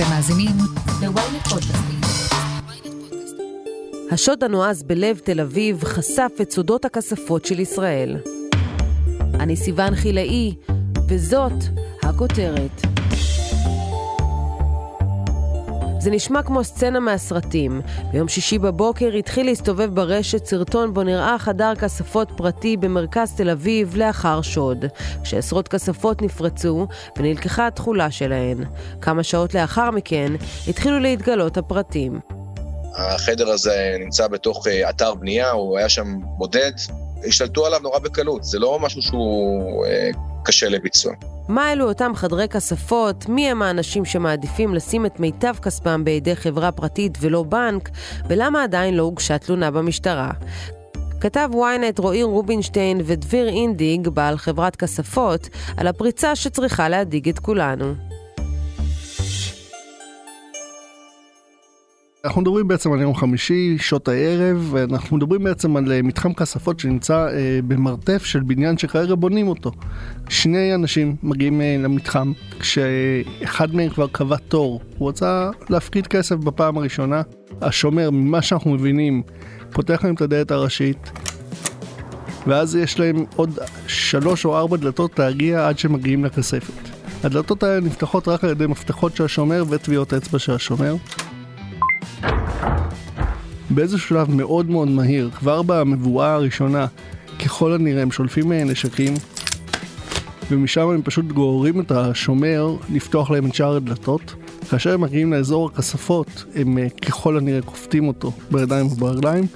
אתם מאזינים ל-ynet פודקאסטים. השוד הנועז בלב תל אביב חשף את סודות הכספות של ישראל. אני סיון חילאי, וזאת הכותרת. זה נשמע כמו סצנה מהסרטים. ביום שישי בבוקר התחיל להסתובב ברשת סרטון בו נראה חדר כספות פרטי במרכז תל אביב לאחר שוד, כשעשרות כספות נפרצו ונלקחה התכולה שלהן. כמה שעות לאחר מכן התחילו להתגלות הפרטים. החדר הזה נמצא בתוך אה, אתר בנייה, הוא היה שם בודד, השתלטו עליו נורא בקלות, זה לא משהו שהוא אה, קשה לביצוע. מה אלו אותם חדרי כספות? מי הם האנשים שמעדיפים לשים את מיטב כספם בידי חברה פרטית ולא בנק? ולמה עדיין לא הוגשה תלונה במשטרה? כתב ynet רועי רובינשטיין ודביר אינדיג, בעל חברת כספות, על הפריצה שצריכה להדאיג את כולנו. אנחנו מדברים בעצם על יום חמישי, שעות הערב, ואנחנו מדברים בעצם על אה, מתחם כספות שנמצא אה, במרתף של בניין שכרגע בונים אותו. שני אנשים מגיעים אה, למתחם, כשאחד מהם כבר קבע תור, הוא רצה להפקיד כסף בפעם הראשונה. השומר, ממה שאנחנו מבינים, פותח להם את הדלת הראשית, ואז יש להם עוד שלוש או ארבע דלתות להגיע עד שמגיעים לכספת. הדלתות האלה נפתחות רק על ידי מפתחות של השומר וטביעות אצבע של השומר. באיזשהו שלב מאוד מאוד מהיר, כבר במבואה הראשונה, ככל הנראה הם שולפים נשקים, ומשם הם פשוט גוררים את השומר לפתוח להם את שאר הדלתות. כאשר הם מגיעים לאזור הכספות, הם אה, ככל הנראה כופתים אותו בידיים וברגליים,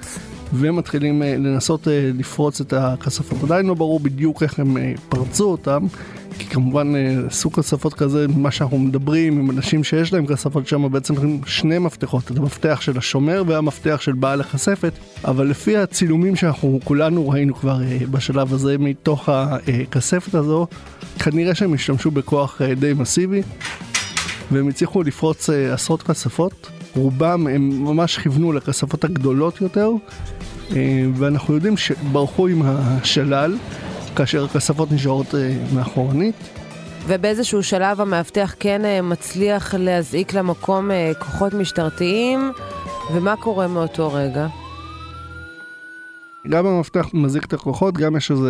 ומתחילים אה, לנסות אה, לפרוץ את הכספות. עדיין לא ברור בדיוק איך הם פרצו אותם, כי כמובן אה, סוג כספות כזה, מה שאנחנו מדברים עם אנשים שיש להם כספות שם, בעצם שני מפתחות, את המפתח של השומר והמפתח של בעל הכספת, אבל לפי הצילומים שאנחנו כולנו ראינו כבר אה, בשלב הזה מתוך הכספת הזו, כנראה שהם השתמשו בכוח אה, די מסיבי, והם הצליחו לפרוץ עשרות כספות. רובם הם ממש כיוונו לכספות הגדולות יותר, ואנחנו יודעים שברחו עם השלל. כאשר הכספות נשארות אה, מאחורנית. ובאיזשהו שלב המאבטח כן אה, מצליח להזעיק למקום אה, כוחות משטרתיים, ומה קורה מאותו רגע? גם המפתח מזעיק את הכוחות, גם יש איזו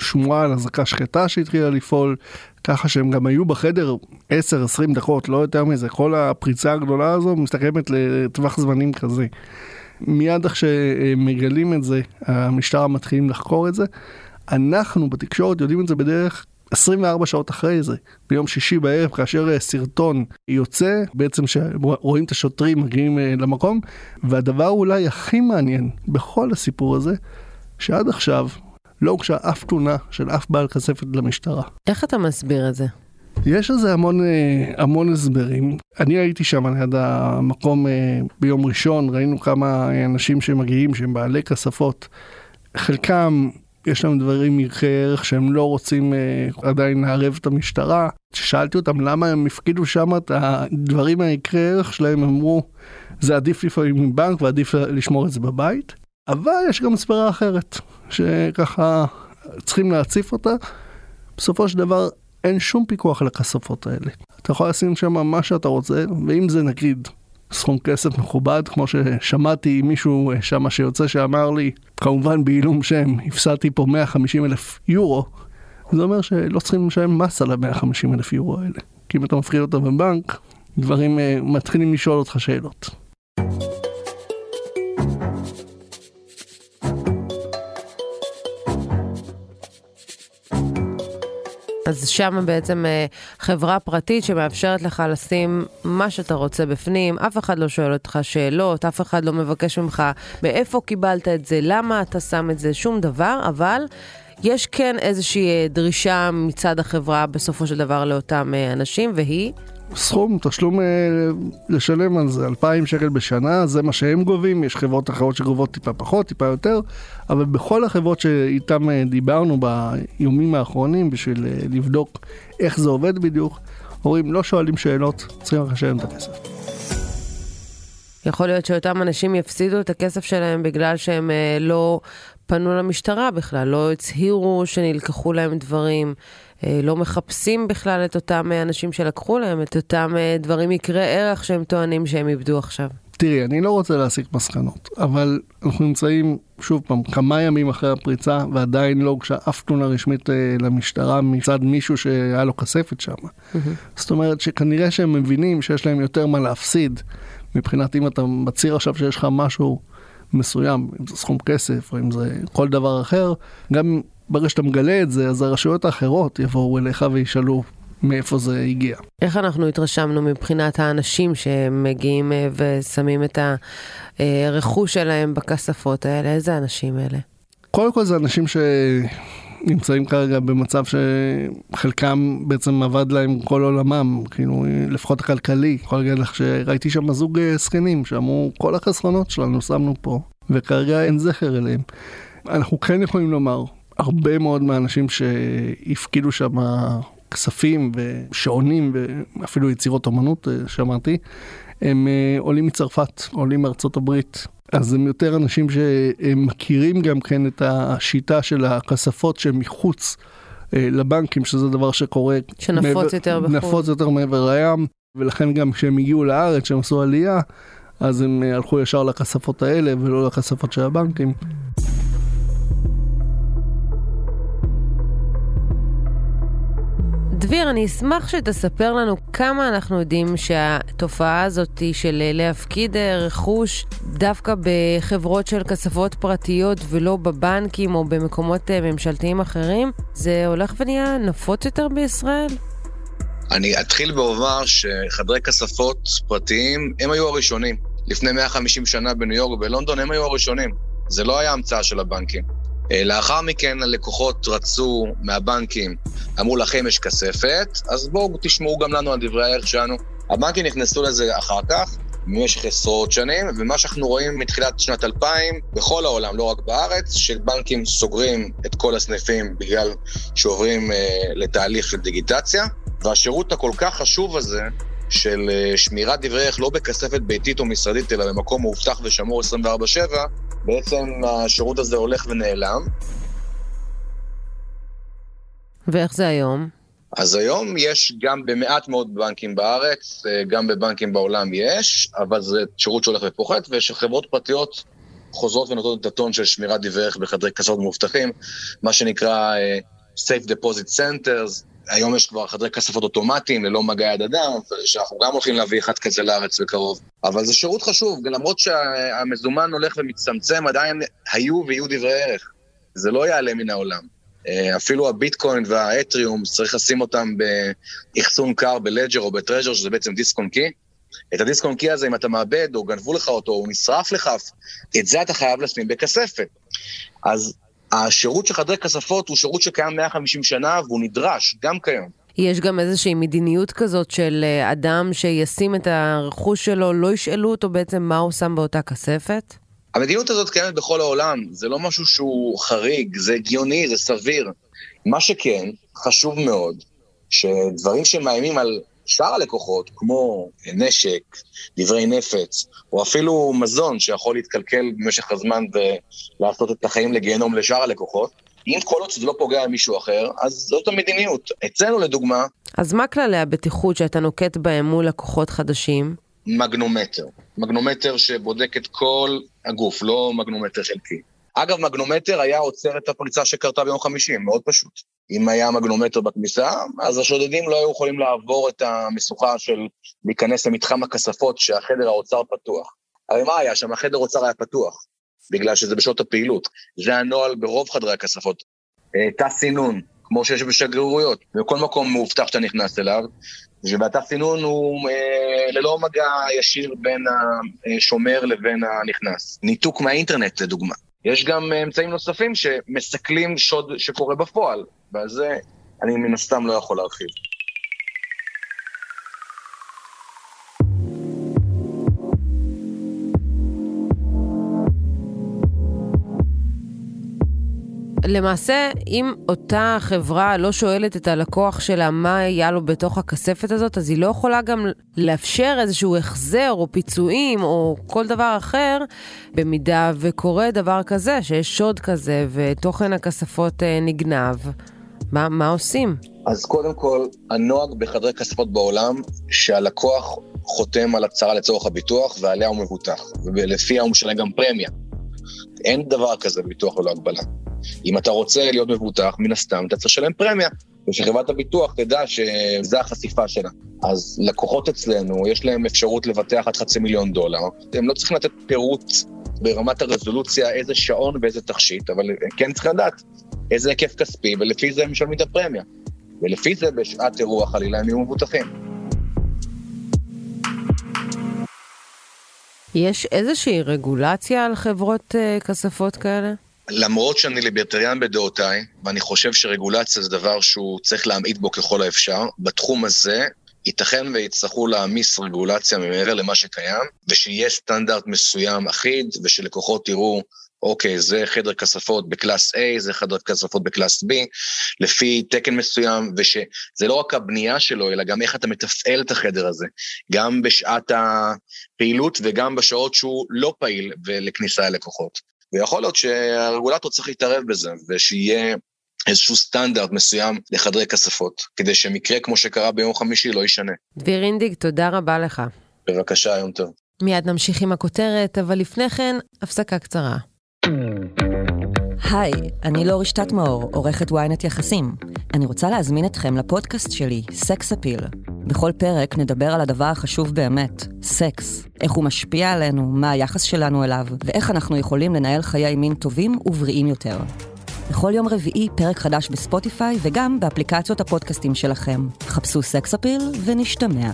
שמועה על אזעקה שקטה שהתחילה לפעול, ככה שהם גם היו בחדר 10-20 דקות, לא יותר מזה. כל הפריצה הגדולה הזו מסתכמת לטווח זמנים כזה. מיד איך שמגלים את זה, המשטרה מתחילים לחקור את זה. אנחנו בתקשורת יודעים את זה בדרך 24 שעות אחרי זה, ביום שישי בערב, כאשר אה, סרטון יוצא, בעצם שרואים את השוטרים מגיעים אה, למקום, והדבר אולי הכי מעניין בכל הסיפור הזה, שעד עכשיו לא הוגשה אף תלונה של אף בעל כספת למשטרה. איך אתה מסביר את זה? יש לזה המון, אה, המון הסברים. אני הייתי שם ליד המקום ביום ראשון, ראינו כמה אנשים שמגיעים שהם בעלי כספות. חלקם יש להם דברים ערכי ערך שהם לא רוצים אה, עדיין לערב את המשטרה. כששאלתי אותם למה הם הפקידו שם את הדברים הערכי ערך שלהם, אמרו, זה עדיף לפעמים מבנק ועדיף לשמור את זה בבית. אבל יש גם הסברה אחרת, שככה צריכים להציף אותה. בסופו של דבר אין שום פיקוח על הכספות האלה. אתה יכול לשים שם מה שאתה רוצה, ואם זה נגיד סכום כסף מכובד, כמו ששמעתי מישהו שם שיוצא שאמר לי, כמובן בעילום שם, הפסדתי פה 150 אלף יורו, זה אומר שלא צריכים לשלם מס על ה-150 אלף יורו האלה. כי אם אתה מפחיד אותם בבנק, דברים uh, מתחילים לשאול אותך שאלות. אז שם בעצם אה, חברה פרטית שמאפשרת לך לשים מה שאתה רוצה בפנים, אף אחד לא שואל אותך שאלות, אף אחד לא מבקש ממך מאיפה קיבלת את זה, למה אתה שם את זה, שום דבר, אבל יש כן איזושהי אה, דרישה מצד החברה בסופו של דבר לאותם אה, אנשים, והיא... סכום, תשלום אה, לשלם על זה, 2,000 שקל בשנה, זה מה שהם גובים, יש חברות אחרות שגובות טיפה פחות, טיפה יותר, אבל בכל החברות שאיתן אה, דיברנו ביומים האחרונים בשביל אה, לבדוק איך זה עובד בדיוק, אומרים לא שואלים שאלות, צריכים רק לשלם את הכסף. יכול להיות שאותם אנשים יפסידו את הכסף שלהם בגלל שהם לא פנו למשטרה בכלל, לא הצהירו שנלקחו להם דברים, אה, לא מחפשים בכלל את אותם אנשים שלקחו להם את אותם אה, דברים יקרי ערך שהם טוענים שהם איבדו עכשיו. תראי, אני לא רוצה להסיק מסקנות, אבל אנחנו נמצאים, שוב פעם, כמה ימים אחרי הפריצה, ועדיין לא הוגשה אף תלונה רשמית אה, למשטרה מצד מישהו שהיה לו כספת שם. Mm-hmm. זאת אומרת שכנראה שהם מבינים שיש להם יותר מה להפסיד, מבחינת אם אתה מצהיר עכשיו שיש לך משהו מסוים, אם זה סכום כסף או אם זה כל דבר אחר, גם ברגע שאתה מגלה את זה, אז הרשויות האחרות יבואו אליך וישאלו מאיפה זה הגיע. איך אנחנו התרשמנו מבחינת האנשים שמגיעים אה, ושמים את הרכוש שלהם בכספות האלה? איזה אנשים אלה? קודם כל זה אנשים שנמצאים כרגע במצב שחלקם בעצם עבד להם כל עולמם, כאילו לפחות הכלכלי. יכול להגיד לך שראיתי שם זוג אה, זקנים שאמרו כל החסרונות שלנו שמנו פה, וכרגע אין זכר אליהם. אנחנו כן יכולים לומר, הרבה מאוד מהאנשים שהפקידו שם כספים ושעונים ואפילו יצירות אומנות, אה, שמעתי, הם אה, עולים מצרפת, עולים מארצות הברית. אז הם יותר אנשים שמכירים גם כן את השיטה של הכספות שהם מחוץ אה, לבנקים, שזה דבר שקורה... שנפוץ מעבר, יותר בחו"ל. נפוץ יותר מעבר לים, ולכן גם כשהם הגיעו לארץ, כשהם עשו עלייה, אז הם הלכו ישר לכספות האלה ולא לכספות של הבנקים. דביר, אני אשמח שתספר לנו כמה אנחנו יודעים שהתופעה הזאת של להפקיד רכוש דווקא בחברות של כספות פרטיות ולא בבנקים או במקומות אה, ממשלתיים אחרים, זה הולך ונהיה נפוץ יותר בישראל? אני אתחיל ואומר שחדרי כספות פרטיים הם היו הראשונים. לפני 150 שנה בניו יורק ובלונדון הם היו הראשונים. זה לא היה המצאה של הבנקים. אה, לאחר מכן הלקוחות רצו מהבנקים, אמרו לכם יש כספת, אז בואו תשמעו גם לנו על דברי הערך שלנו. הבנקים נכנסו לזה אחר כך, במשך עשרות שנים, ומה שאנחנו רואים מתחילת שנת 2000, בכל העולם, לא רק בארץ, שבנקים סוגרים את כל הסניפים בגלל שעוברים אה, לתהליך של דיגיטציה, והשירות הכל כך חשוב הזה, של אה, שמירת דברי ערך לא בכספת ביתית או משרדית, אלא במקום מאובטח ושמור 24/7, בעצם השירות הזה הולך ונעלם. ואיך זה היום? אז היום יש גם במעט מאוד בנקים בארץ, אה, גם בבנקים בעולם יש, אבל זה שירות שהולך ופוחת, ושחברות פרטיות חוזרות ונותנות את הטון של שמירת דברי ערך בחדרי כספות מאובטחים, מה שנקרא uh, Safe Deposit Centers, היום יש כבר חדרי כספות אוטומטיים ללא מגע יד אדם, שאנחנו גם הולכים להביא אחד כזה לארץ בקרוב. אבל זה שירות חשוב, למרות שהמזומן הולך ומצטמצם, עדיין היו ויהיו דברי ערך. זה לא יעלה מן העולם. אה, אפילו הביטקוין והאתריום, צריך לשים אותם באחסון קר בלג'ר או בטרז'ר, שזה בעצם דיסק און קי. את הדיסק און קי הזה, אם אתה מאבד, או גנבו לך אותו, או נשרף לך, את זה אתה חייב לשים בכספת. אז השירות של חדרי כספות הוא שירות שקיים 150 שנה והוא נדרש, גם כיום. יש גם איזושהי מדיניות כזאת של אה, אדם שישים את הרכוש שלו, לא ישאלו אותו בעצם מה הוא שם באותה כספת? המדיניות הזאת קיימת בכל העולם, זה לא משהו שהוא חריג, זה הגיוני, זה סביר. מה שכן, חשוב מאוד, שדברים שמאיימים על שאר הלקוחות, כמו נשק, דברי נפץ, או אפילו מזון שיכול להתקלקל במשך הזמן ולעשות את החיים לגיהנום לשאר הלקוחות, אם כל עוד זה לא פוגע במישהו אחר, אז זאת המדיניות. אצלנו לדוגמה... אז מה כללי הבטיחות שאתה נוקט בהם מול לקוחות חדשים? מגנומטר. מגנומטר שבודק את כל הגוף, לא מגנומטר חלקי. אגב, מגנומטר היה עוצר את הפריצה שקרתה ביום חמישי, מאוד פשוט. אם היה מגנומטר בכניסה, אז השודדים לא היו יכולים לעבור את המשוכה של להיכנס למתחם הכספות שהחדר האוצר פתוח. הרי מה היה שם? החדר האוצר היה פתוח, בגלל שזה בשעות הפעילות. זה הנוהל ברוב חדרי הכספות. אה, תא סינון, כמו שיש בשגרירויות, בכל מקום מאובטח שאתה נכנס אליו, ובתא סינון הוא אה, ללא מגע ישיר בין השומר לבין הנכנס. ניתוק מהאינטרנט, לדוגמה. יש גם אה, אמצעים נוספים שמסכלים שוד שקורה בפועל, ועל זה אני מן הסתם לא יכול להרחיב. למעשה, אם אותה חברה לא שואלת את הלקוח שלה מה היה לו בתוך הכספת הזאת, אז היא לא יכולה גם לאפשר איזשהו החזר או פיצויים או כל דבר אחר, במידה וקורה דבר כזה, שיש שוד כזה ותוכן הכספות אה, נגנב. מה, מה עושים? אז קודם כל, הנוהג בחדרי כספות בעולם, שהלקוח חותם על הצהרה לצורך הביטוח ועליה הוא מבוטח, ולפיה הוא משלם גם פרמיה. אין דבר כזה ביטוח ללא הגבלה. אם אתה רוצה להיות מבוטח, מן הסתם אתה צריך לשלם פרמיה, ושחברת הביטוח תדע שזה החשיפה שלה. אז לקוחות אצלנו, יש להם אפשרות לבטח עד חצי מיליון דולר, הם לא צריכים לתת פירוט ברמת הרזולוציה איזה שעון ואיזה תכשיט, אבל כן צריך לדעת איזה היקף כספי, ולפי זה הם משלמים את הפרמיה. ולפי זה בשעת אירוע חלילה הם יהיו מבוטחים. יש איזושהי רגולציה על חברות uh, כספות כאלה? למרות שאני ליברטריאן בדעותיי, ואני חושב שרגולציה זה דבר שהוא צריך להמעיט בו ככל האפשר, בתחום הזה ייתכן ויצטרכו להעמיס רגולציה מעבר למה שקיים, ושיהיה סטנדרט מסוים אחיד, ושלקוחות יראו אוקיי, זה חדר כספות ב class A, זה חדר כספות ב class B, לפי תקן מסוים, ושזה לא רק הבנייה שלו, אלא גם איך אתה מתפעל את החדר הזה, גם בשעת הפעילות וגם בשעות שהוא לא פעיל לכניסה ללקוחות. ויכול להיות שהרגולטור צריך להתערב בזה, ושיהיה איזשהו סטנדרט מסוים לחדרי כספות, כדי שמקרה כמו שקרה ביום חמישי לא יישנה. דביר אינדיג, תודה רבה לך. בבקשה, יום טוב. מיד נמשיך עם הכותרת, אבל לפני כן, הפסקה קצרה. היי, אני לא רשתת מאור, עורכת ynet יחסים. אני רוצה להזמין אתכם לפודקאסט שלי, סקס אפיל. בכל פרק נדבר על הדבר החשוב באמת, סקס. איך הוא משפיע עלינו, מה היחס שלנו אליו, ואיך אנחנו יכולים לנהל חיי מין טובים ובריאים יותר. בכל יום רביעי פרק חדש בספוטיפיי וגם באפליקציות הפודקאסטים שלכם. חפשו סקס אפיל ונשתמע.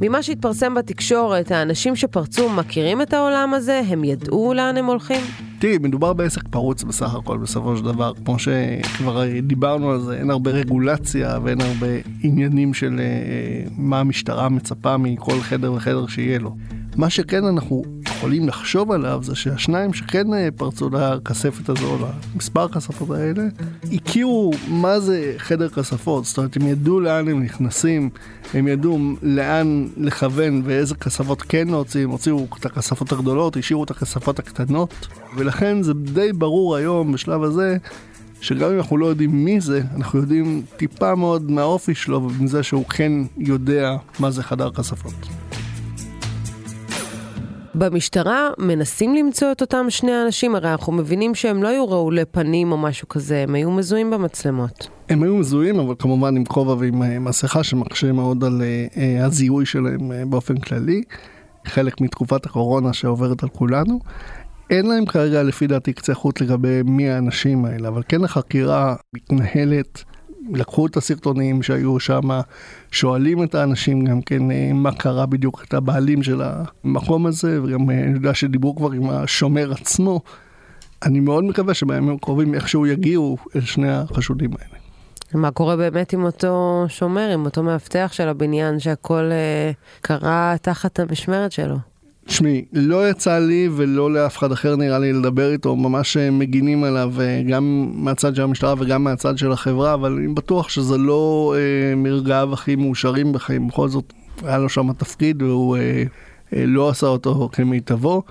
ממה שהתפרסם בתקשורת, האנשים שפרצו מכירים את העולם הזה? הם ידעו לאן הם הולכים? תראי, מדובר בעסק פרוץ בסך הכל בסופו של דבר. כמו שכבר דיברנו על זה, אין הרבה רגולציה ואין הרבה עניינים של uh, מה המשטרה מצפה מכל חדר וחדר שיהיה לו. מה שכן אנחנו יכולים לחשוב עליו זה שהשניים שכן אה, פרצו לכספת הזו, למספר הכספות האלה, הכירו מה זה חדר כספות, זאת אומרת הם ידעו לאן הם נכנסים, הם ידעו לאן לכוון ואיזה כספות כן להוציא, הם הוציאו את הכספות הגדולות, השאירו את הכספות הקטנות, ולכן זה די ברור היום בשלב הזה שגם אם אנחנו לא יודעים מי זה, אנחנו יודעים טיפה מאוד מהאופי שלו ומזה שהוא כן יודע מה זה חדר כספות. במשטרה מנסים למצוא את אותם שני אנשים, הרי אנחנו מבינים שהם לא היו רעולי פנים או משהו כזה, הם היו מזוהים במצלמות. הם היו מזוהים, אבל כמובן עם כובע ועם אה, מסכה שמקשה מאוד על uh, הזיהוי שלהם באופן כללי, חלק מתקופת הקורונה שעוברת על כולנו. אין להם כרגע לפי דעתי קצה חוט לגבי מי האנשים האלה, אבל כן החקירה מתנהלת לקחו את הסרטונים שהיו שם, שואלים את האנשים גם כן אה, מה קרה בדיוק, את הבעלים של המקום הזה, וגם אה, אני יודע שדיברו כבר עם השומר עצמו. אני מאוד מקווה שבימים הקרובים איכשהו יגיעו אל שני החשודים האלה. מה קורה באמת עם אותו שומר, עם אותו מאבטח של הבניין, שהכל אה, קרה תחת המשמרת שלו? תשמעי, לא יצא לי ולא לאף אחד אחר נראה לי לדבר איתו, ממש אה, מגינים עליו אה, גם מהצד של המשטרה וגם מהצד של החברה, אבל אני בטוח שזה לא אה, מרגעיו הכי מאושרים בחיים, בכל זאת היה לו שם תפקיד והוא אה, אה, לא עשה אותו כמיטבו.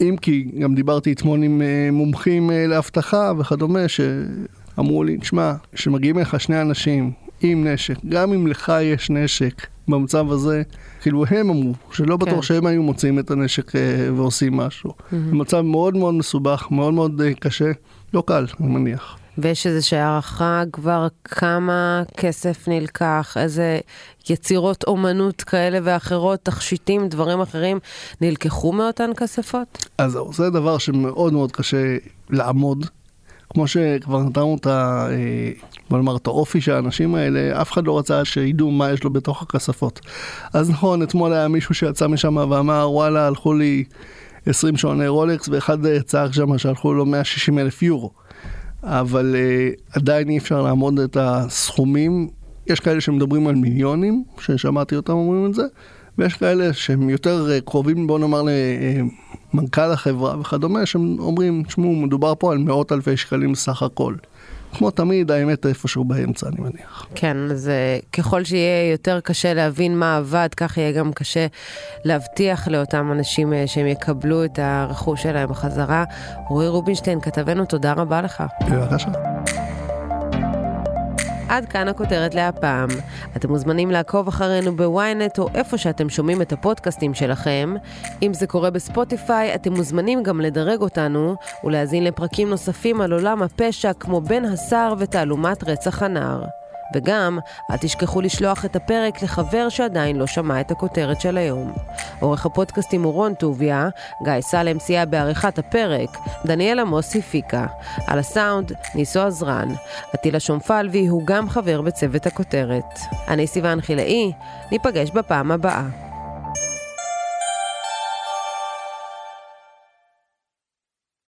אם כי גם דיברתי אתמול עם אה, מומחים אה, לאבטחה וכדומה, שאמרו לי, תשמע, כשמגיעים אליך שני אנשים עם נשק, גם אם לך יש נשק במצב הזה, כאילו הם אמרו, שלא בטוח כן. שהם היו מוצאים את הנשק אה, ועושים משהו. Mm-hmm. מצב מאוד מאוד מסובך, מאוד מאוד אה, קשה, לא קל, אני מניח. ויש איזושהי הערכה כבר כמה כסף נלקח, איזה יצירות אומנות כאלה ואחרות, תכשיטים, דברים אחרים, נלקחו מאותן כספות? אז זהו, זה דבר שמאוד מאוד קשה לעמוד. כמו שכבר נתנו את ה... אה, בוא נאמר, את האופי של האנשים האלה, אף אחד לא רצה שידעו מה יש לו בתוך הכספות. אז נכון, אתמול היה מישהו שיצא משם ואמר, וואלה, הלכו לי 20 שעוני רולקס, ואחד צעק שם שהלכו לו 160 אלף יורו. אבל uh, עדיין אי אפשר לעמוד את הסכומים. יש כאלה שמדברים על מיליונים, ששמעתי אותם אומרים את זה, ויש כאלה שהם יותר אה, קרובים, בוא נאמר, למנכ"ל החברה וכדומה, שהם אומרים, תשמעו, מדובר פה על מאות אלפי שקלים סך הכל. כמו תמיד, האמת איפשהו באמצע, אני מניח. כן, אז אה, ככל שיהיה יותר קשה להבין מה עבד, כך יהיה גם קשה להבטיח לאותם אנשים אה, שהם יקבלו את הרכוש שלהם בחזרה. רועי רובינשטיין, כתבנו, תודה רבה לך. בבקשה. עד כאן הכותרת להפעם. אתם מוזמנים לעקוב אחרינו בוויינט או איפה שאתם שומעים את הפודקאסטים שלכם. אם זה קורה בספוטיפיי, אתם מוזמנים גם לדרג אותנו ולהאזין לפרקים נוספים על עולם הפשע כמו בן השר ותעלומת רצח הנער. וגם, אל תשכחו לשלוח את הפרק לחבר שעדיין לא שמע את הכותרת של היום. עורך הפודקאסטים הוא רון טוביה, גיא סלם סייע בעריכת הפרק, דניאל עמוס הפיקה. על הסאונד, ניסו עזרן. עטילה שומפלבי הוא גם חבר בצוות הכותרת. אני סיוון חילאי, ניפגש בפעם הבאה.